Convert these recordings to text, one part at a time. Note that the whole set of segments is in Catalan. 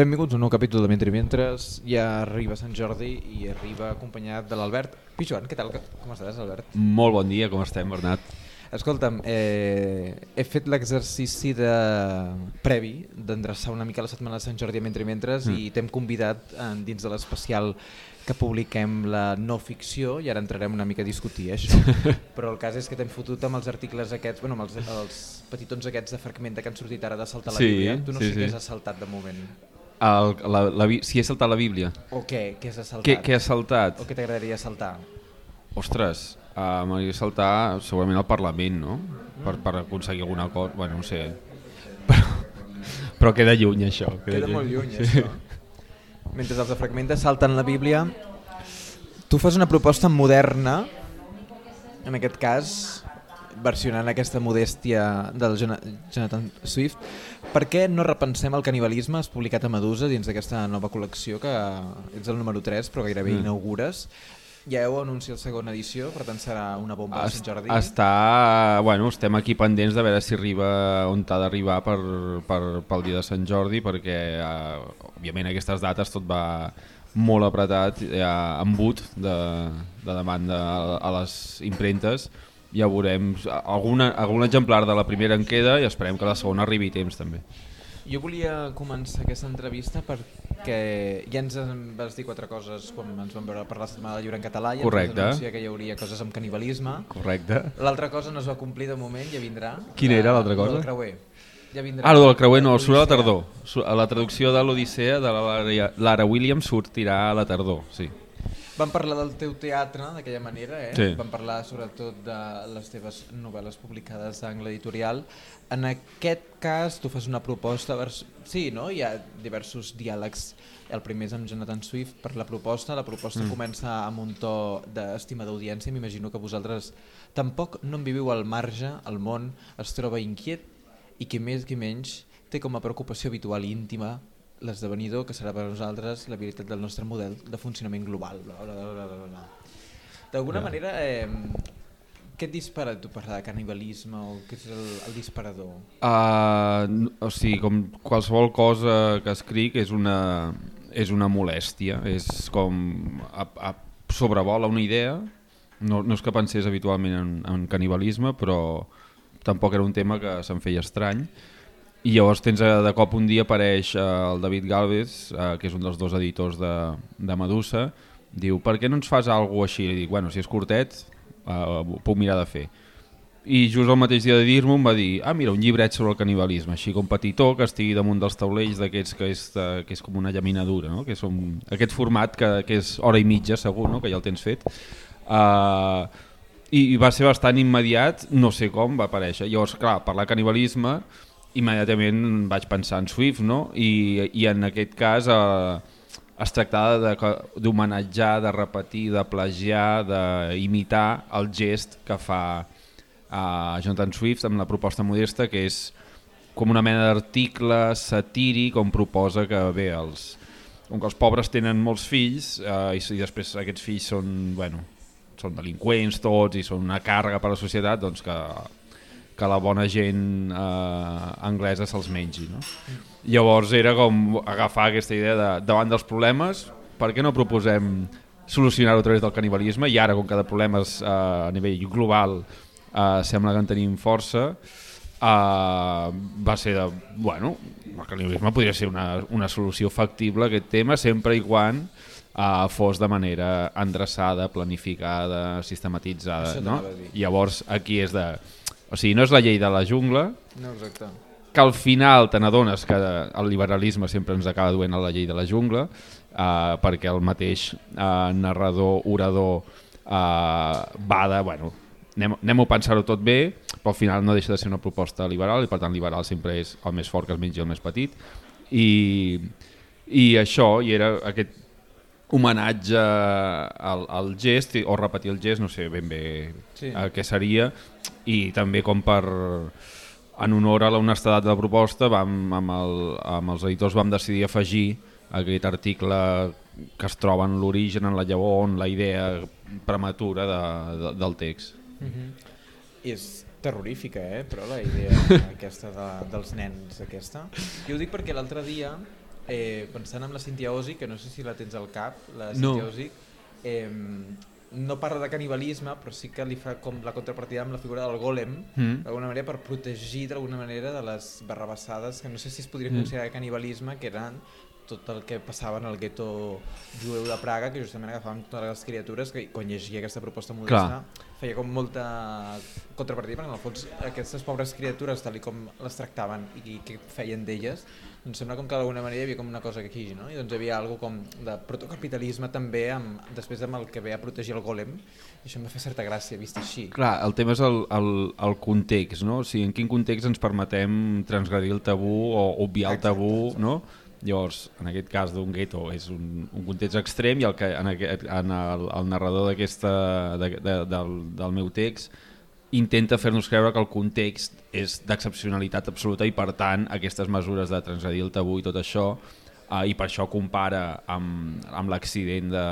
Benvinguts a un nou capítol de Mentre Mentres. Ja arriba Sant Jordi i arriba acompanyat de l'Albert. Pijuan, què tal? Com estàs, Albert? Molt bon dia, com estem, Bernat? Escolta'm, eh, he fet l'exercici de previ d'endreçar una mica la setmana de Sant Jordi a Mentre Mentres mm. i t'hem convidat en, dins de l'especial que publiquem la no ficció i ara entrarem una mica a discutir això. Però el cas és que t'hem fotut amb els articles aquests, bueno, amb els, els petitons aquests de fragmenta que han sortit ara de saltar la Sí, Bíblia. Tu no sí, sé sí. què has saltat de moment. El, la, la, si he saltat la Bíblia. O què? Què has saltat? Què, què he saltat? O què t'agradaria saltar? Ostres, uh, m'agradaria saltar segurament al Parlament, no? Per, per aconseguir alguna cosa, bueno, no sé. Però, però queda lluny, això. Queda molt lluny, això. Mentre els de Fragmenta salten la Bíblia, tu fas una proposta moderna, en aquest cas, versionant aquesta modèstia del Jona- Jonathan Swift, per què no repensem el canibalisme? Has publicat a Medusa dins d'aquesta nova col·lecció, que ets el número 3, però gairebé Mm. inaugures. Ja heu anunciat la segona edició, per tant serà una bomba a Sant Jordi. Està, bueno, estem aquí pendents de veure si arriba on ha d'arribar per, per, pel dia de Sant Jordi, perquè uh, òbviament aquestes dates tot va molt apretat, hi ha embut de, de demanda a, a les impremtes, ja veurem alguna, algun exemplar de la primera en queda i esperem que la segona arribi a temps també. Jo volia començar aquesta entrevista perquè ja ens en vas dir quatre coses quan ens vam veure per la setmana del llibre en català i Correcte. ens que hi hauria coses amb canibalisme. Correcte. L'altra cosa no es va complir de moment, ja vindrà. Quina era l'altra La- cosa? El creuer. Ja vindrà. Ah, el del creuer no, surt a la tardor. A la traducció de l'Odissea de la Lara, Lara Williams sortirà a la tardor, sí. Vam parlar del teu teatre d'aquella manera, eh? Sí. Vam parlar sobretot de les teves novel·les publicades d'angle editorial. En aquest cas tu fas una proposta... Vers... Sí, no? Hi ha diversos diàlegs. El primer és amb Jonathan Swift per la proposta. La proposta mm. comença amb un to d'estima d'audiència. M'imagino que vosaltres tampoc no en viviu al marge, el món es troba inquiet i qui més qui menys té com a preocupació habitual i íntima l'esdevenidor que serà per a nosaltres la veritat del nostre model de funcionament global. D'alguna Ja. manera, eh, què et dispara tu parlar de canibalisme o què és el, el disparador? Uh, o sigui, com qualsevol cosa que escric és una, és una molèstia, és com a, a sobrevola una idea, no, no és que pensés habitualment en, en canibalisme, però tampoc era un tema que se'm feia estrany, i llavors tens eh, de cop un dia apareix eh, el David Galvez, eh, que és un dels dos editors de, de Medusa, diu, per què no ens fas alguna així? I dic, bueno, si és curtet, ho puc mirar de fer. I just el mateix dia de dir-m'ho em va dir ah mira, un llibret sobre el canibalisme, així com petitó, que estigui damunt dels taulells d'aquests que, és, que és com una llaminadura, no? que és un, aquest format que, que és hora i mitja segur, no? que ja el tens fet. Uh, i, I va ser bastant immediat, no sé com va aparèixer. Llavors, clar, parlar canibalisme, immediatament vaig pensar en Swift, no? I, i en aquest cas eh, es tractava d'homenatjar, de, de repetir, de plagiar, d'imitar el gest que fa a Jonathan Swift amb la proposta modesta que és com una mena d'article satíric on proposa que bé, els, com que els pobres tenen molts fills eh, i, i després aquests fills són, bueno, són delinqüents tots i són una càrrega per a la societat, doncs que, que la bona gent eh, anglesa se'ls mengi. No? Llavors era com agafar aquesta idea de davant dels problemes, per què no proposem solucionar-ho a través del canibalisme i ara com cada problema és, eh, a nivell global eh, sembla que en tenim força Uh, va ser de, bueno, el canibalisme podria ser una, una solució factible a aquest tema sempre i quan uh, fos de manera endreçada, planificada, sistematitzada. No? Llavors aquí és de... O sigui, no és la llei de la jungla, No, exacte. que al final te n'adones que el liberalisme sempre ens acaba duent a la llei de la jungla, uh, perquè el mateix uh, narrador, orador, uh, va de, bueno, anem, anem a pensar-ho tot bé, però al final no deixa de ser una proposta liberal, i per tant liberal sempre és el més fort que es mengi el més petit, i, i això, i era aquest homenatge al, al gest, o repetir el gest, no sé ben bé Sí. eh, què seria, i també com per en honor a l'honestedat de la proposta vam, amb, el, amb els editors vam decidir afegir aquest article que es troba en l'origen, en la llavor, en la idea prematura de, de, del text. És terrorífica, eh? però la idea aquesta de, dels nens aquesta. Jo ho dic perquè l'altre dia eh, pensant en la Cintia Osi, que no sé si la tens al cap, la No. Cintia Osi, eh, no parla de canibalisme, però sí que li fa com la contrapartida amb la figura del golem, Mm. d'alguna manera per protegir d'alguna manera de les barrabassades, que no sé si es podria Mm. considerar canibalisme, que eren tot el que passava en el gueto jueu de Praga, que justament agafaven totes les criatures, que quan llegia aquesta proposta modesta feia com molta contrapartida, perquè en el fons aquestes pobres criatures, tal com les tractaven i què feien d'elles, doncs sembla com que d'alguna manera hi havia com una cosa aquí, no? I doncs hi havia algo com de protocapitalisme també, amb, després amb el que ve a protegir el golem, i això em va fer certa gràcia, vist així. Clar, el tema és el, el, el context, no? O sigui, en quin context ens permetem transgredir el tabú o obviar el tabú, no? Llavors, en aquest cas d'un gueto és un, un context extrem i el que en, aquest, en el, el narrador d'aquesta de, de, del, del meu text intenta fer-nos creure que el context és d'excepcionalitat absoluta i per tant aquestes mesures de transgredir el tabú i tot això uh, i per això compara amb, amb l'accident de,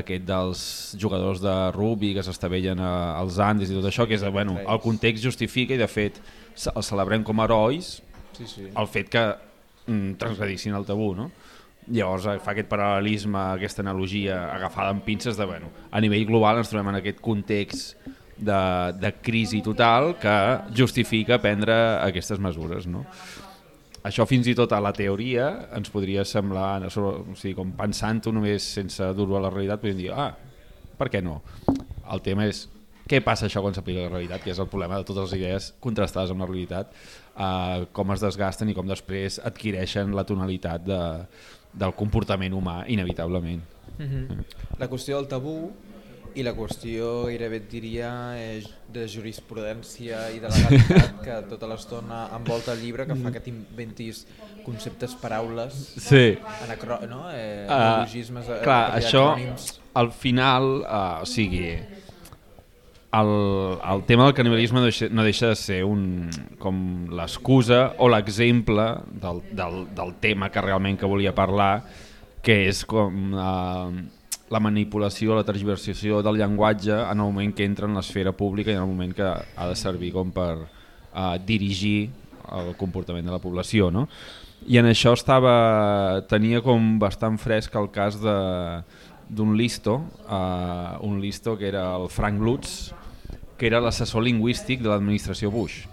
aquest dels jugadors de rugby que s'estavellen a- als Andes i tot això, que és, bueno, el context justifica i de fet el celebrem com a herois Sí, sí. el fet que transgredissin el tabú, no? Llavors eh, fa aquest paral·lelisme, aquesta analogia agafada amb pinces de, bueno, a nivell global ens trobem en aquest context de, de crisi total que justifica prendre aquestes mesures, no? Això fins i tot a la teoria ens podria semblar, o sigui, com pensant-ho només sense dur-ho a la realitat, podríem dir, ah, per què no? El tema és què passa això quan s'aplica a la realitat, que és el problema de totes les idees contrastades amb la realitat, eh, com es desgasten i com després adquireixen la tonalitat de, del comportament humà, inevitablement. Mhm. La qüestió del tabú i la qüestió gairebé et diria eh, de jurisprudència i de legalitat que tota l'estona envolta el llibre que fa que t'inventis conceptes, paraules, Sí. anacro no? eh, Ah, neologismes, eh, clar, això al final, uh, o sigui, el, el tema del canibalisme no deixa, no deixa de ser un, com l'excusa o l'exemple del, del, del tema que realment que volia parlar, que és com uh, la manipulació, la tergiversació del llenguatge en el moment que entra en l'esfera pública i en el moment que ha de servir com per uh, dirigir el comportament de la població, no? I en això estava tenia com bastant fresc el cas de d'un listo, uh, un listo que era el Frank Lutz, que era l'assessor lingüístic de l'administració Bush.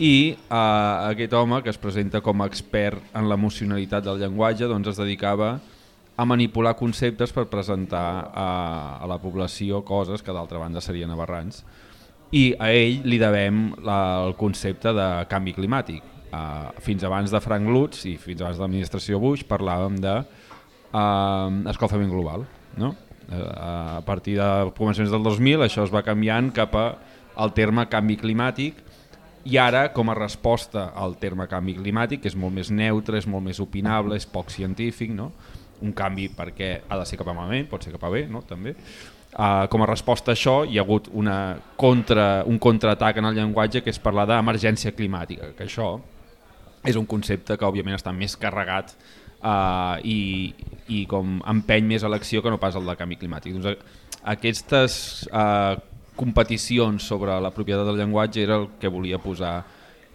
I uh, aquest home, que es presenta com a expert en l'emocionalitat del llenguatge, doncs es dedicava a manipular conceptes per presentar a, a la població coses que d'altra banda serien aberrants. I a ell li devem la, el concepte de canvi climàtic. Uh, fins abans de Frank Lutz i fins abans de l'administració Bush parlàvem de uh, global. No? Uh, a partir de començaments del 2000 això es va canviant cap a terme canvi climàtic i ara, com a resposta al terme canvi climàtic, que és molt més neutre, és molt més opinable, és poc científic, no? un canvi perquè ha de ser cap a malament, pot ser cap a bé, no? també. Uh, com a resposta a això hi ha hagut una contra, un contraatac en el llenguatge que és parlar d'emergència climàtica, que això és un concepte que òbviament està més carregat uh, i, i com empeny més a l'acció que no pas el de canvi climàtic. Doncs, aquestes uh, competicions sobre la propietat del llenguatge era el que volia posar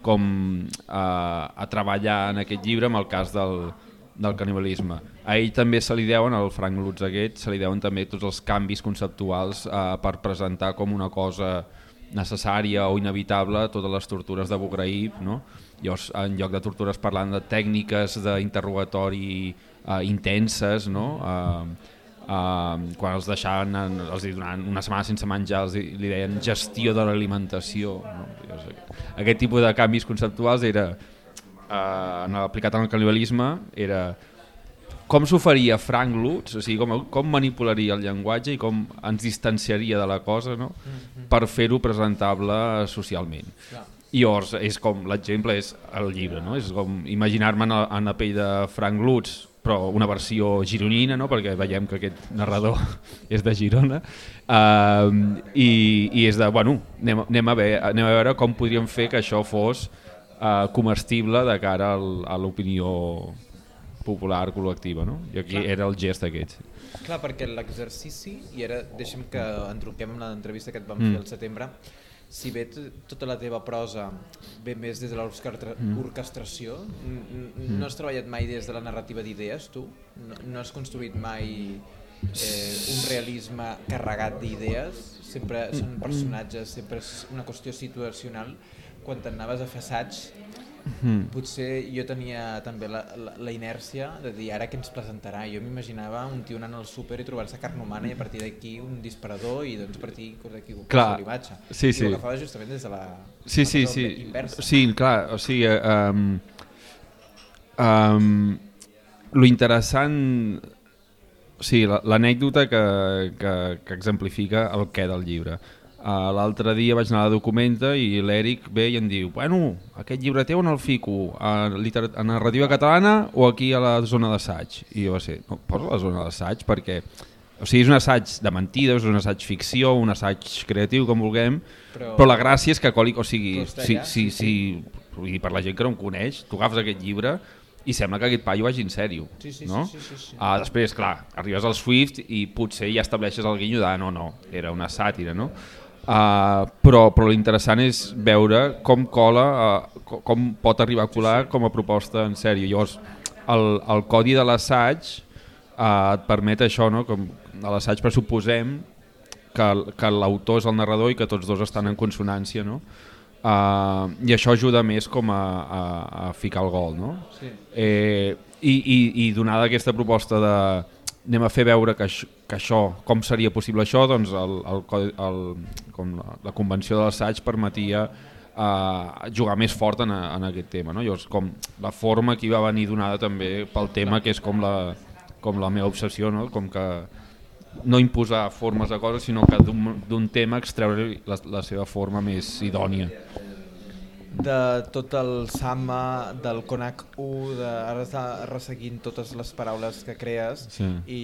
com uh, a treballar en aquest llibre amb el cas del, del canibalisme. A ell també se li deuen, al Frank Lutz aquest, se li deuen també tots els canvis conceptuals eh, per presentar com una cosa necessària o inevitable totes les tortures d'Abu Ghraib, no? Llavors, en lloc de tortures parlant de tècniques d'interrogatori eh, intenses, no? Eh, eh, quan els deixaven, en, els donaven una setmana sense menjar, els li deien gestió de l'alimentació. No? Llavors, Aquest tipus de canvis conceptuals era, eh, aplicat el canibalisme, era com s'ho faria Frank Lutz, o sigui, com, com manipularia el llenguatge i com ens distanciaria de la cosa no? per fer-ho presentable socialment. Clar. I és com l'exemple és el llibre, no? és com imaginar-me en, en la pell de Frank Lutz, però una versió gironina, no? perquè veiem que aquest narrador és de Girona, uh, i, i és de, bueno, anem, anem, a veure, anem a veure com podríem fer que això fos uh, comestible de cara al, a l'opinió popular col·lectiva, no? I aquí Clar. era el gest aquest. Clar, perquè l'exercici, i ara deixem que entronquem amb l'entrevista que et vam Mm. fer al setembre, si bé tota la teva prosa ve més des de l'orquestració, mm. no has treballat mai des de la narrativa d'idees, tu? No, no has construït mai eh, un realisme carregat d'idees? Sempre són personatges, sempre és una qüestió situacional. Quan t'anaves a fer assaig, Mm. potser jo tenia també la, la, la inèrcia de dir ara què ens presentarà. Jo m'imaginava un tio anant al súper i trobar-se carn humana i a partir d'aquí un disparador i doncs a partir d'aquí Clar, l'imatge. sí, I sí. ho agafava justament des de la, Sí, la sí, sí. inversa. Sí, clar, o sigui, um, um, lo interessant, o sigui, la- l'anècdota que, que, que exemplifica el què del llibre. Uh, L'altre dia vaig anar a la documenta i l'Eric ve i em diu bueno, aquest llibre teu on el fico? A, a narrativa catalana o aquí a la zona d'assaig? I jo va ser, no, posa la zona d'assaig perquè o sigui, és un assaig de mentides, és un assaig ficció, un assaig creatiu, com vulguem, Però- però, la gràcia és que coli, o sigui, sí, sí, vull dir, per la gent que no em coneix, tu agafes aquest llibre i sembla que aquest paio vagi en sèrio. Sí, sí, no? sí, sí, sí, sí. Ah, després, clar, arribes al Swift i potser ja estableixes el guinyo de no, no, era una sàtira, no? Uh, però però l'interessant és veure com cola, uh, co- com pot arribar a colar com a proposta en sèrio. Llavors, el, el codi de l'assaig uh, et permet això, no? com a l'assaig pressuposem que, que l'autor és el narrador i que tots dos estan en consonància, no? Uh, I això ajuda més com a, a, a ficar el gol, no? Sí. Eh, i, i, I donada aquesta proposta de anem a fer veure que, això, que això, com seria possible això, doncs el, el, el, com la, convenció de l'assaig permetia eh, jugar més fort en, en aquest tema. No? Llavors, com la forma que hi va venir donada també pel tema, que és com la, com la meva obsessió, no? com que no imposar formes de coses, sinó que d'un tema extreure la, la seva forma més idònia. De tot el Sama, del Konak 1, de ara està resseguint totes les paraules que crees Sí. i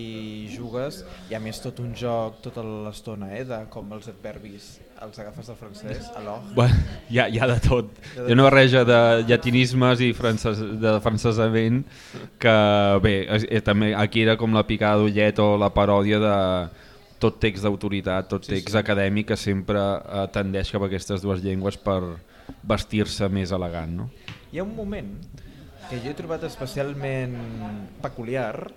jugues, i a més tot un joc tota l'estona, eh, de com els adverbis els agafes del francès, alors, Bueno, hi, ha, hi ha de tot. Hi ha una barreja de llatinismes i frances, de francesament que, bé, és, també aquí era com la picada d'ullet o la paròdia de tot text d'autoritat, tot Sí, text sí. acadèmic que sempre eh, tendeix cap a aquestes dues llengües per vestir-se més elegant. No? Hi ha un moment que jo he trobat especialment peculiar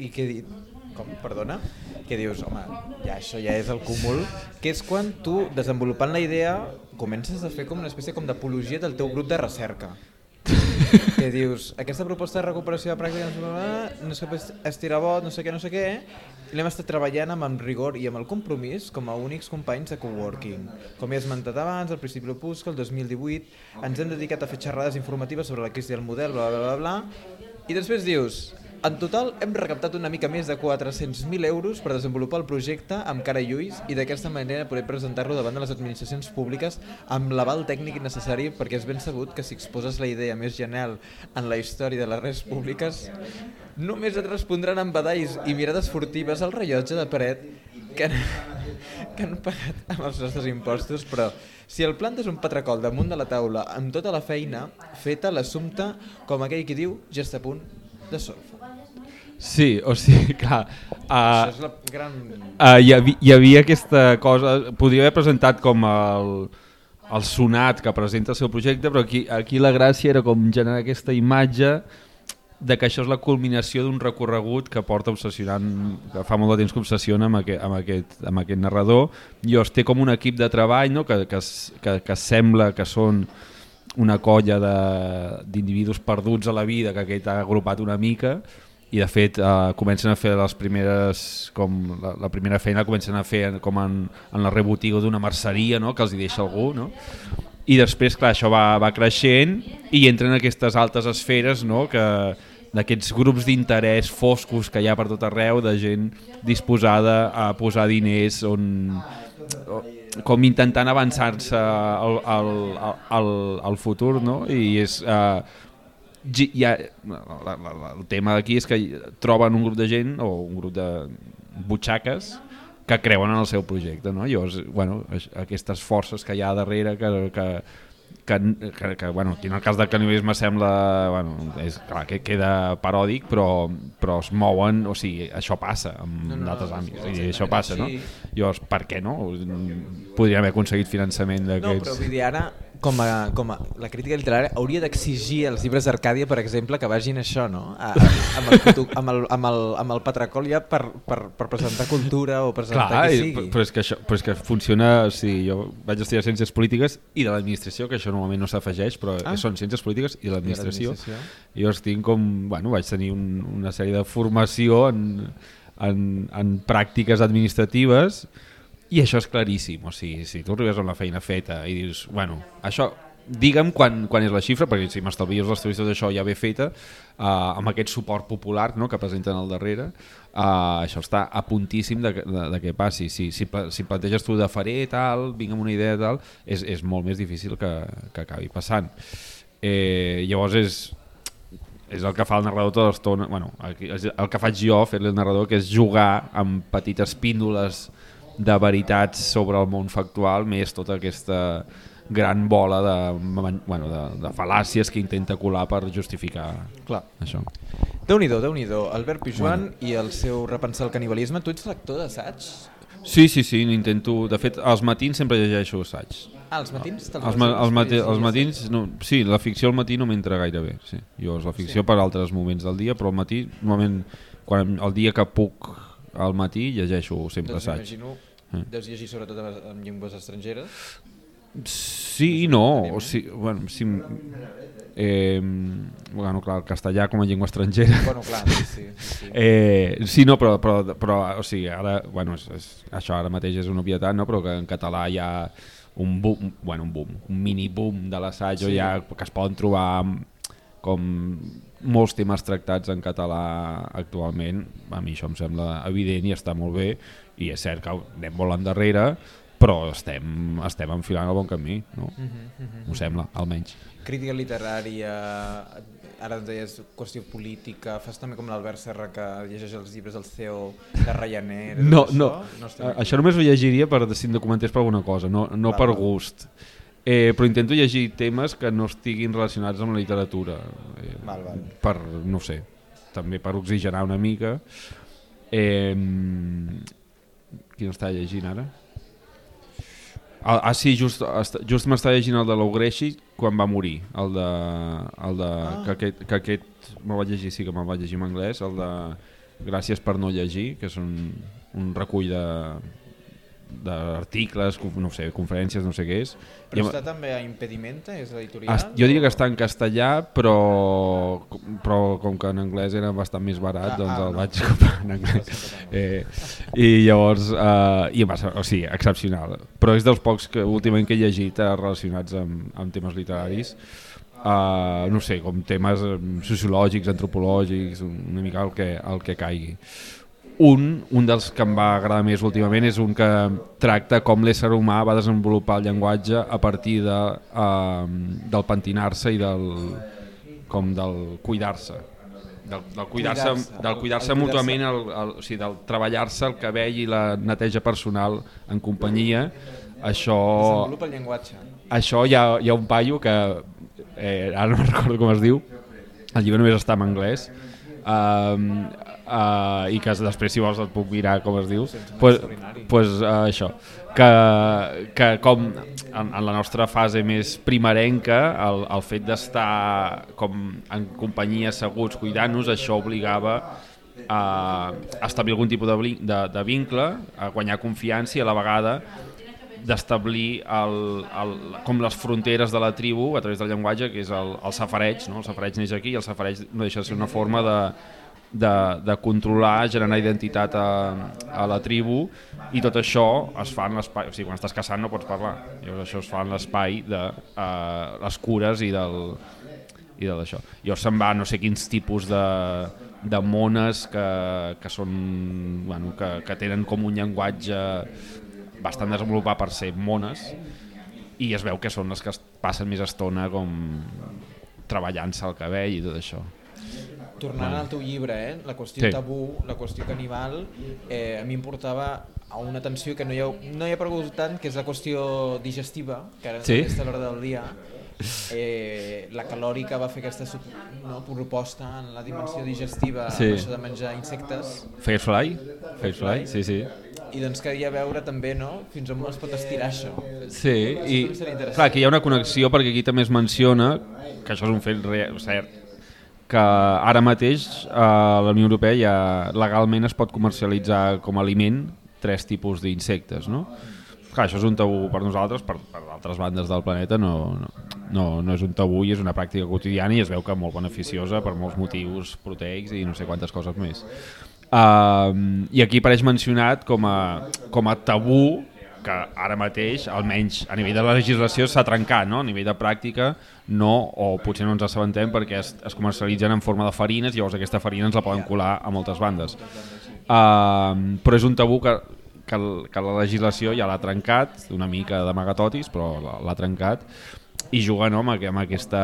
i que he dit, com, perdona? Que dius, home, ja això ja és el cúmul, que és quan tu, desenvolupant la idea, comences a fer com una espècie com d'apologia del teu grup de recerca. Que dius, aquesta proposta de recuperació de pràctica no sé, estirar bot, no sé què, no sé què, l'hem estat treballant amb, amb rigor i amb el compromís com a únics companys de coworking. Com he esmentat abans, al principi l'opuscle, el 2018, ens hem dedicat a fer xerrades informatives sobre la crisi del model, bla, bla, bla, bla, i després dius, en total hem recaptat una mica més de 400.000 euros per desenvolupar el projecte amb cara i ulls i d'aquesta manera poder presentar-lo davant de les administracions públiques amb l'aval tècnic necessari perquè és ben sabut que si exposes la idea més genial en la història de les res públiques només et respondran amb badalls i mirades furtives al rellotge de paret que han, que han pagat amb els nostres impostos, però si el plantes un patracol damunt de la taula amb tota la feina feta, l'assumpte, com aquell qui diu, ja està a punt de solfa. Sí, o sigui, clar... Això Uh, és la gran... uh, hi, havia, hi havia aquesta cosa... Podria haver presentat com el, el sonat que presenta el seu projecte, però aquí, aquí la gràcia era com generar aquesta imatge de que això és la culminació d'un recorregut que porta obsessionant, que fa molt de temps que obsessiona amb aquest, amb aquest, amb aquest narrador. Llavors té com un equip de treball no? que, que, es- que, que sembla que són una colla de- d'individus perduts a la vida que aquest ha agrupat una mica i de fet eh, comencen a fer les primeres com la, la primera feina comencen a fer com en, en la rebotiga d'una merceria no? que els hi deixa algú no? i després clar, això va, va creixent i entren aquestes altes esferes no? que d'aquests grups d'interès foscos que hi ha per tot arreu de gent disposada a posar diners on, com intentant avançar-se al, al, al, al futur no? i és eh, ha, la, la, la, el tema d'aquí és que troben un grup de gent o un grup de butxaques que creuen en el seu projecte no? llavors bueno, aquestes forces que hi ha darrere que, que, que, que, que bueno, aquí en el cas del canibalisme sembla, bueno, és clar que queda paròdic, però, però es mouen, o sigui, això passa en No, no, d'altres no, àmbits, sí, això passa, no? Llavors, per què no? Podríem haver aconseguit finançament No, però d'aquests... vull dir, ara, com a, com a, la crítica literària hauria d'exigir als llibres d'Arcàdia, per exemple, que vagin això, no? A, a, amb, el, putu- amb, el, amb, el, amb el patracol ja per, per, per presentar cultura o presentar Clar, qui sigui. però és que això, però és que funciona, o sigui, jo vaig estudiar ciències polítiques i de l'administració, que això normalment no s'afegeix, però Ah. són ciències polítiques i de l'administració. jo estic com, bueno, vaig tenir un, una sèrie de formació en, en, en pràctiques administratives i això és claríssim, o sigui, si tu arribes amb la feina feta i dius, bueno, això, digue'm quan, quan és la xifra, perquè si m'estalvies les turistes d'això ja ve feta, uh, amb aquest suport popular no, que presenten al darrere, uh, això està a puntíssim de, de, de que passi. Si, si, si planteges tu de faré tal, vinc amb una idea tal, és, és molt més difícil que, que acabi passant. Eh, llavors és, és el que fa el narrador tota l'estona, bueno, el que faig jo, fer-li el narrador, que és jugar amb petites píndoles de veritats sobre el món factual, més tota aquesta gran bola de, bueno, de, de fal·làcies que intenta colar per justificar Clar. això. Déu-n'hi-do, déu nhi déu Albert Pijuan i el seu repensar el canibalisme. Tu ets lector d'assaig? Sí, sí, sí, intento... De fet, als matins sempre llegeixo assaig. Ah, els matins? te'ls Els, ma els, mati els matins, no, sí, la ficció al matí no m'entra gaire bé. Sí. Llavors, la ficció Sí. per altres moments del dia, però al matí, normalment, quan, el dia que puc al matí, llegeixo sempre Doncs assaig. m'imagino, Mm. deus llegir sobretot en llengües estrangeres. Sí i no, o sigui, bueno, sí, eh, bueno, clar, el castellà com a llengua estrangera. Bueno, clar, sí, sí. sí. Eh, sí, no, però, però, però o sigui, ara, bueno, és, és, això ara mateix és una obvietat, no? però que en català hi ha un boom, bueno, un boom, un mini boom de l'assaig, sí. ja, que es poden trobar com molts temes tractats en català actualment, a mi això em sembla evident i està molt bé, i és cert que anem molt endarrere, però estem, estem enfilant el bon camí, no? Uh -huh, uh -huh. M'ho sembla, almenys. Crítica literària, ara ens deies qüestió política, fas també com l'Albert Serra que llegeix els llibres del CEO de Ryanair. No, no, això? no estem aquí. això només ho llegiria per si em documentés per alguna cosa, no, no per gust. Eh, però intento llegir temes que no estiguin relacionats amb la literatura. Eh, Val, val. Per, no sé, també per oxigenar una mica. Eh, quin està llegint ara? Ah, ah sí, just, just m'està llegint el de l'Ogreixi quan va morir, el de, el de Ah. que aquest, que aquest me'l vaig llegir, sí que me'l vaig llegir en anglès, el de Gràcies per no llegir, que és un, un recull de d'articles, no sé, conferències, no sé què és. Però està també a Impedimenta, és l'editorial? es- jo diria que està en castellà, però, però com que en anglès era bastant més barat, Ah, doncs ah, el no. vaig comprar en anglès. Eh, I llavors, eh, i va ser, o sigui, excepcional. Però és dels pocs que últimament que he llegit eh, relacionats amb, amb temes literaris. Uh, no sé, com temes eh, sociològics, antropològics, una mica el que, el que caigui. Un, un dels que em va agradar més últimament és un que tracta com l'ésser humà va desenvolupar el llenguatge a partir de, uh, del pentinar-se i del, com del cuidar-se del, del cuidar-se Cuidar-se. del cuidar-se El- el mútuament el, el, o sigui, del treballar-se el cabell i la neteja personal en companyia això, Desenvolupa el llenguatge. això hi ha, hi ha un paio que eh, ara no recordo com es diu el llibre només està en anglès um, uh, i que després si vols et puc mirar com es diu. Pues, pues, uh, això. Que, que com en, en la nostra fase més primerenca el, el fet d'estar com en companyia asseguts cuidant-nos això obligava a establir algun tipus de, de, de vincle, a guanyar confiança i a la vegada d'establir com les fronteres de la tribu a través del llenguatge, que és el, el safareig, no? el safareig neix aquí i el safareig no deixa de ser una forma de, de, de controlar, generar identitat a, a la tribu i tot això es fa en l'espai, o sigui, quan estàs caçant no pots parlar, llavors això es fa en l'espai de uh, les cures i del i de d'això. Llavors se'n va no sé quins tipus de, de mones que, que són bueno, que, que tenen com un llenguatge bastant desenvolupat per ser mones i es veu que són les que es passen més estona com treballant-se el cabell i tot això. Tornant al teu llibre, eh? la qüestió Sí. tabú, la qüestió canibal, eh, a mi em portava a una tensió que no hi ha, no hi ha aparegut tant, que és la qüestió digestiva, que ara Sí. sí. a l'hora del dia, eh, la calòrica va fer aquesta no, proposta en la dimensió digestiva Sí. això de menjar insectes Firefly? Firefly, sí, sí. I doncs calia veure també no, fins on es pot estirar això. Sí, i clar, aquí hi ha una connexió perquè aquí també es menciona, que això és un fet real, cert, que ara mateix a la Unió Europea ja legalment es pot comercialitzar com a aliment tres tipus d'insectes, no? Clar, això és un tabú per nosaltres, per, per altres bandes del planeta no, no, no, no és un tabú i és una pràctica quotidiana i es veu que molt beneficiosa per molts motius proteics i no sé quantes coses més. Uh, I aquí apareix mencionat com a, com a tabú que ara mateix, almenys a nivell de la legislació, s'ha trencat, no? a nivell de pràctica no, o potser no ens assabentem perquè es, es comercialitzen en forma de farines i llavors aquesta farina ens la poden colar a moltes bandes. Uh, però és un tabú que, que, que la legislació ja l'ha trencat, una mica d'amagatotis, però l'ha- trencat, i juga no, amb, amb, aquesta,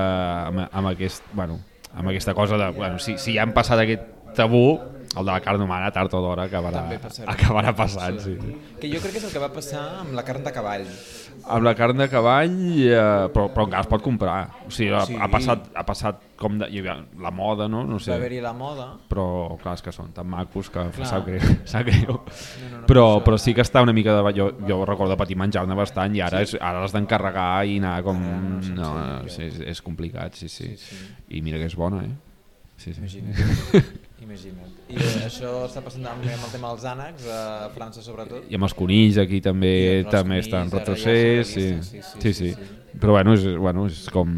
amb, amb, aquest, bueno, amb aquesta cosa de, bueno, si, si ja han passat aquest tabú, el de la carn humana tard o d'hora acabarà, acabarà passant. Sí. Que jo crec que és el que va passar amb la carn de cavall. Amb la carn de cavall, eh, però, però encara es pot comprar. O sigui, ha, Sí. ha, passat, ha passat com de, hi havia la moda, no? no Va sé. haver-hi la moda. però clar, és que són tan macos que Clar. sap greu, sap greu. No, no, no, però, això- però sí que està una mica de... Jo, jo recordo patir menjar-ne bastant i ara, és, ara l'has d'encarregar i anar com... no, sense No, sentit. sí, és, és complicat, sí, sí, Sí, sí. I mira que és bona, eh? Sí, sí. Imagina't. I això està passant també amb el tema dels ànecs, a França sobretot. I amb els conills aquí també també conills, està en ja retrocés. és Sí, realista, sí, sí, sí, Però bueno és, bueno, és com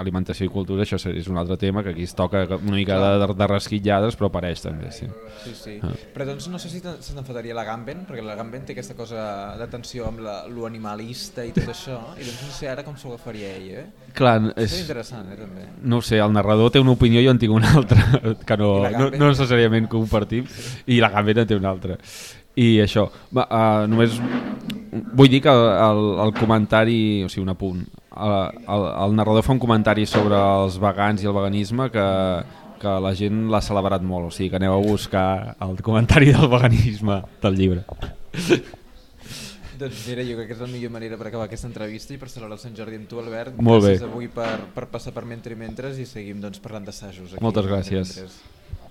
alimentació i cultura, això és un altre tema que aquí es toca una mica de, de rasquitllades, però apareix també, sí. Sí, sí. Ah. Però doncs no sé si se t'enfadaria la Gamben, perquè la Gamben té aquesta cosa d'atenció amb la, lo animalista i tot això, i doncs no sé ara com s'ho agafaria ell, eh? Clar, És és, interessant, eh, també. no sé, el narrador té una opinió i jo en tinc una altra, que no, no, Gamben? no necessàriament compartim, i la Gambena en té una altra. I això, va, uh, només vull dir que el, el, el comentari, o sigui, un apunt, el, el, narrador fa un comentari sobre els vegans i el veganisme que, que la gent l'ha celebrat molt, o sigui que aneu a buscar el comentari del veganisme del llibre. Doncs mira, jo crec que és la millor manera per acabar aquesta entrevista i per celebrar el Sant Jordi amb tu, Albert. Molt bé. Gràcies avui per, per passar per Mentre i Mentres i seguim doncs, parlant d'assajos. Moltes Mentre gràcies. Mentres.